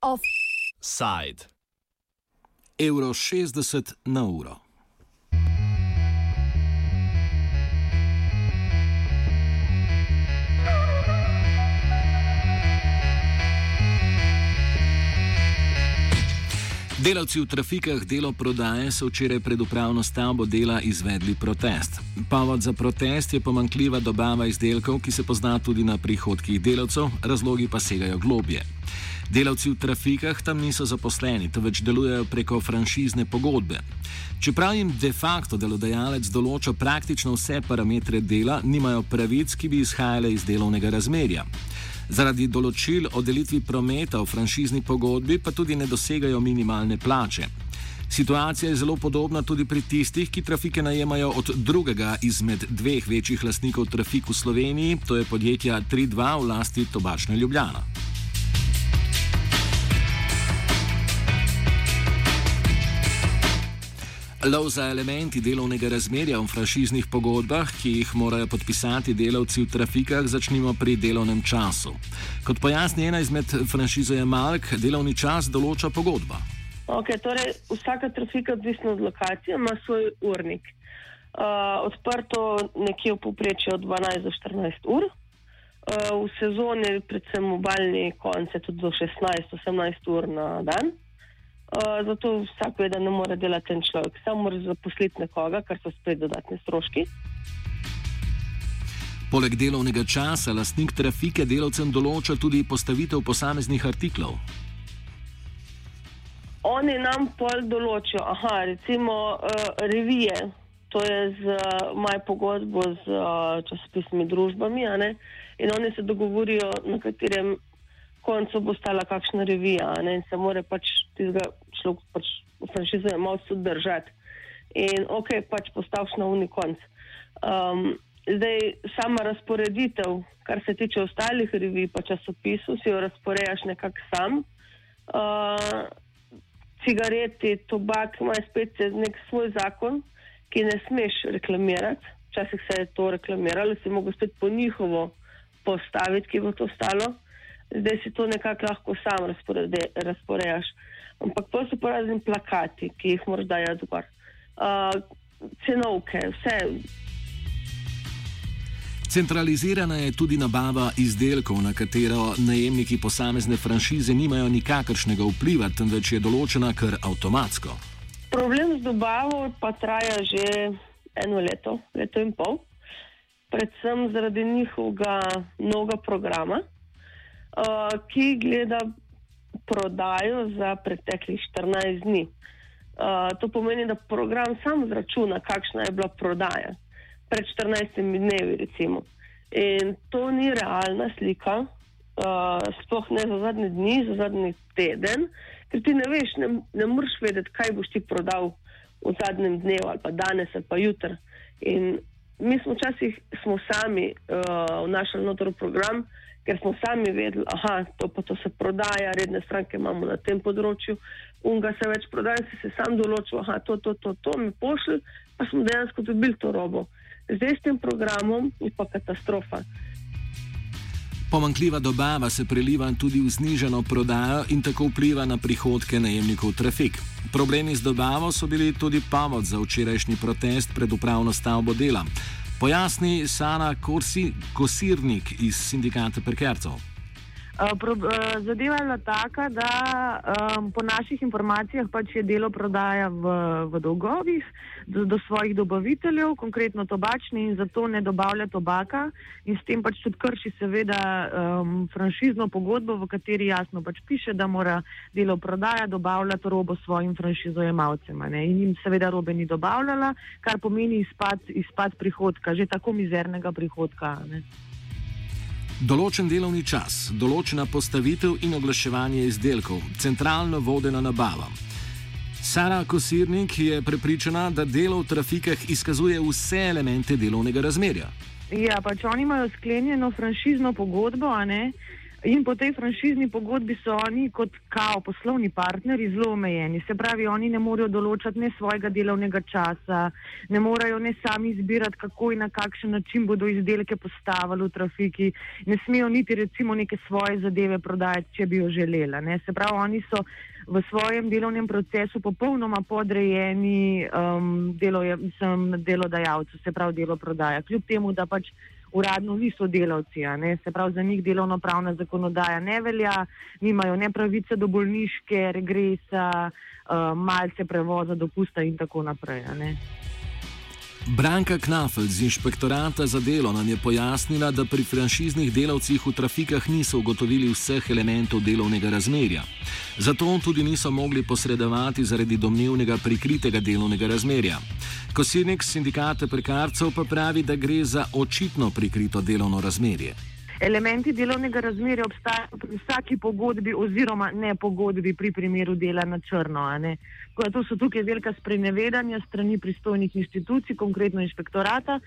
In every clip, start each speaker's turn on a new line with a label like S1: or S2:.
S1: Offside. Euro 60 na uro. Delavci v trafikah delo prodaje so včeraj pred upravno stavbo dela izvedli protest. Povod za protest je pomankljiva dobava izdelkov, ki se pozna tudi na prihodkih delavcev, razlogi pa segajo globje. Delavci v trafikah tam niso zaposleni, temveč delujejo preko franšizne pogodbe. Čeprav jim de facto delodajalec določa praktično vse parametre dela, nimajo pravic, ki bi izhajale iz delovnega razmerja. Zaradi določil o delitvi prometa v franšizni pogodbi pa tudi ne dosegajo minimalne plače. Situacija je zelo podobna tudi pri tistih, ki trafike najemajo od drugega izmed dveh večjih lastnikov trafik v Sloveniji, to je podjetja 3.2 v lasti Tobačne Ljubljana. Lov za elementi delovnega razmerja v franšiznih pogodbah, ki jih morajo podpisati delavci v trafikah, začnimo pri delovnem času. Kot pojasni ena izmed franšizojemalk, delovni čas določa pogodba.
S2: Okay, torej, vsaka trafika, odvisno od lokacije, ima svoj urnik. Uh, odprto nekje v povprečju od 12 do 14 ur. Uh, v sezoni, predvsem obaljni konce, tudi do 16-18 ur na dan. Eh, zato vsak ve, da ne more delati en človek, samo mora zaposliti nekoga, kar so spet dodatni stroški.
S1: Poleg delovnega časa, lastnik trafike delavcem določa tudi postavitev posameznih artiklov.
S2: Oni nam pol določijo, aha, recimo uh, revije, to je z uh, moj pogodbo z uh, časopisnimi družbami, in oni se dogovorijo, na katerem koncu bo stala kakšna revija in se mora pač tistega človeka pač v franšizu malo sodržati. In ok, pač postaviš na uni konc. Um, zdaj, sama razporeditev, kar se tiče ostalih revij, pa časopisov, si jo razporejaš nekako sam. Uh, cigareti, tobak, imajo spet nek svoj zakon, ki ne smeš reklamirati. Včasih se je to reklamiralo, si mogel spet po njihovo postaviti, ki bo to stalo zdaj si to nekako lahko sam razporejaš. Ampak to so pa razni plakati, ki jih moraš dajati zgor. Uh, cenovke, vse.
S1: Centralizirana je tudi nabava izdelkov, na katero najemniki posamezne franšize nimajo nikakršnega vpliva, temveč je določena kar avtomatsko.
S2: Problem z dobavo pa traja že eno leto, leto in pol, predvsem zaradi njihovega novega programa. Uh, ki gleda prodajo za preteklih 14 dni. Uh, to pomeni, da program sam zračuna, kakšna je bila prodaja pred 14 dnevi. Recimo. In to ni realna slika, uh, sploh ne za zadnje dni, za zadnji teden, ker ti ne veš, ne, ne moreš vedeti, kaj boš ti prodal v zadnjem dnevu ali pa danes ali pa jutri. In mi smo včasih smo sami uh, vnašali notor program ker smo sami vedeli, da to, to se prodaja, redne stranke imamo na tem področju, unga se več prodaja, si se sam določil, da to, to, to, to mi pošlji, pa smo dejansko dobili to robo. Zdaj s tem programom je pa katastrofa.
S1: Pomankljiva dobava se preliva tudi v znižano prodajo in tako vpliva na prihodke najemnikov trafik. Problemi z dobavo so bili tudi povod za včerajšnji protest pred upravno stavbo dela. Pojasni Sana Korsi, Kosirnik iz sindikata Perkercev.
S3: Eh, eh, zadeva je bila taka, da um, po naših informacijah pač je delo prodaja v, v dolgovih do, do svojih dobaviteljev, konkretno tobačni in zato ne dobavlja tobaka in s tem pač tudi krši seveda um, franšizno pogodbo, v kateri jasno pač piše, da mora delo prodaja dobavljati robo svojim franšizojemalcem in jim seveda robe ni dobavljala, kar pomeni izpad, izpad prihodka, že tako mizernega prihodka. Ne.
S1: Določen delovni čas, določena postavitev in oglaševanje izdelkov, centralno vodena nabava. Sara Kosirnik je prepričana, da delo v trafikah izkazuje vse elemente delovnega razmerja.
S3: Ja, pač oni imajo sklenjeno franšizno pogodbo, In po tej franšizni pogodbi so oni kot kao poslovni partneri zelo omejeni. Se pravi, oni ne morejo določati ne svojega delovnega časa, ne morejo ne sami izbirati, kako in na kakšen način bodo izdelke postavili v trafiki, ne smejo niti recimo neke svoje zadeve prodajati, če bi jo želela. Ne. Se pravi, oni so v svojem delovnem procesu popolnoma podrejeni um, delodajalcu, se pravi, delo prodaja. Kljub temu, da pač uradno niso delavci. Se pravi, za njih delovno-pravna zakonodaja ne velja, nimajo ne pravice do bolniške, regresa, uh, malce prevoza, dopusta in tako naprej.
S4: Branka Knafel z inšpektorata za delo nam je pojasnila, da pri franšiznih delavcih v trafikah niso ugotovili vseh elementov delovnega razmerja. Zato tudi niso mogli posredovati zaradi domnevnega prikritega delovnega razmerja. Kosirnik sindikata prekarcev pa pravi, da gre za očitno prikrito delovno razmerje.
S3: Elementi delovnega razmerja obstajajo pri vsaki pogodbi oziroma ne pogodbi pri primeru dela na črno. To so tukaj velika sprenevedanja strani pristojnih institucij, konkretno inšpektorata.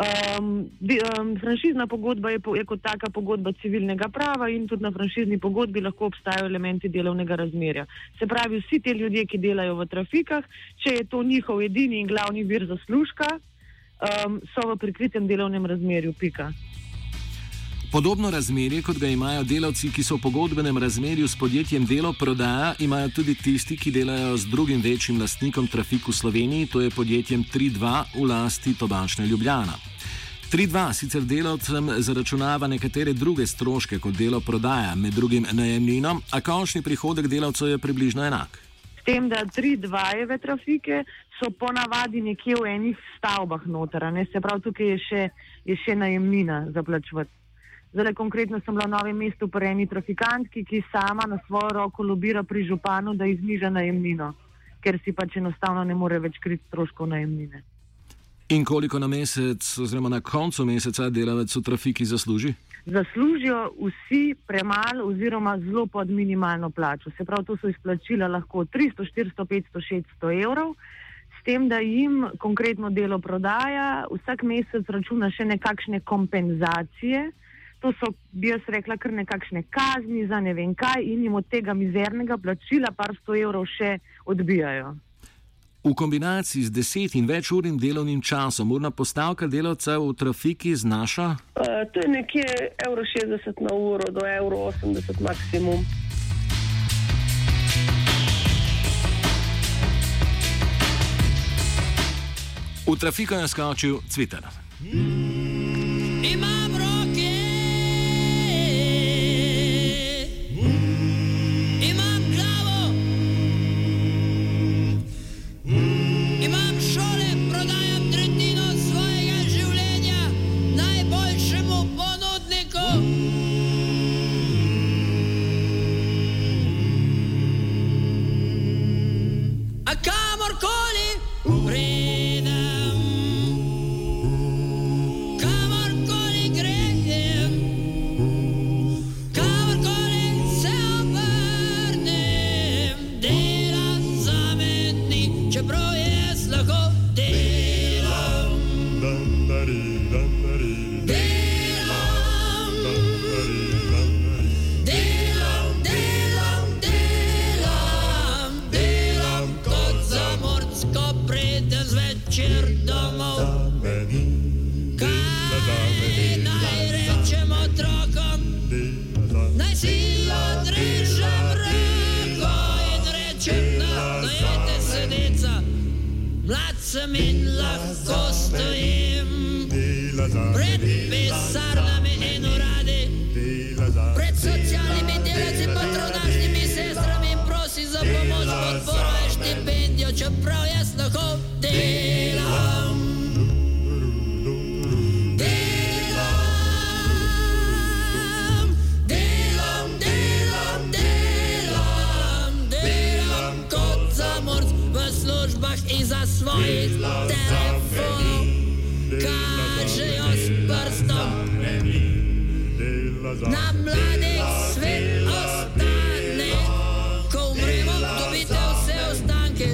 S3: Um, um, franšizna pogodba je, po, je kot taka pogodba civilnega prava in tudi na franšizni pogodbi lahko obstajajo elementi delovnega razmerja. Se pravi, vsi ti ljudje, ki delajo v trafikah, če je to njihov edini in glavni vir zaslužka, um, so v prikritem delovnem razmerju. Pika.
S4: Podobno razmerje, kot ga imajo delavci, ki so v pogodbenem razmerju s podjetjem Delo prodaja, imajo tudi tisti, ki delajo z drugim večjim lastnikom trafiku v Sloveniji, to je podjetjem 3.2 v lasti Tobačne Ljubljana. 3.2 sicer delavcem zaračunava nekatere druge stroške kot delo prodaja, med drugim najemnino, a končni prihodek delavcev je približno enak.
S3: S tem, da 3.2 trafike so ponavadi nekje v enih stavbah noter, se pravi, tukaj je še, je še najemnina za plačevati. Zdaj, konkretno sem bila v novem mestu pri eni trafikantki, ki sama na svojo roko lobira pri županu, da izniža najemnino, ker si pač enostavno ne more več kriti stroškov najemnine.
S4: In koliko na mesec, oziroma na koncu meseca, delavec v trafiki zasluži?
S3: Zaslužijo vsi premalo, oziroma zelo pod minimalno plačo. Se pravi, to so izplačila lahko 300, 400, 500, 600 evrov. S tem, da jim konkretno delo prodaja, vsak mesec računa še nekakšne kompenzacije, to so, bi jaz rekla, kar nekakšne kazni za ne vem kaj in jim od tega mizernega plačila par sto evrov še odbijajo.
S4: V kombinaciji z deset in več urnim delovnim časom, urna postavka delavca v trafiki znaša?
S2: Uh, to je nekje 1,60 na uro do 1,80 maksimum.
S4: V trafiko je skočil Cvitar. Mm. Sem in lahko stojim. Pred pisarnami in uradi, pred socialnimi delavci, patronažnimi sestrami, prosi za pomoč, podporo in štipendijo, čeprav jaz Na mladih svet ostane, ko umremo, dobite vse ostanke,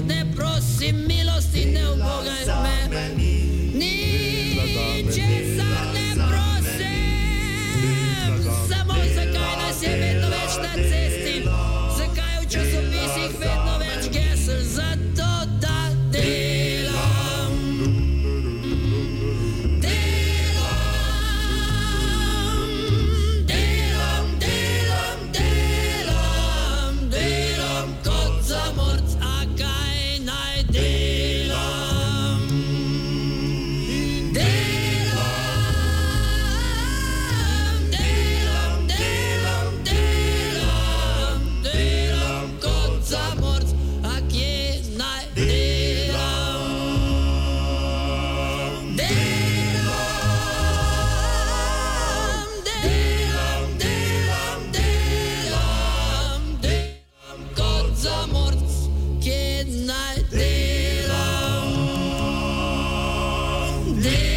S4: za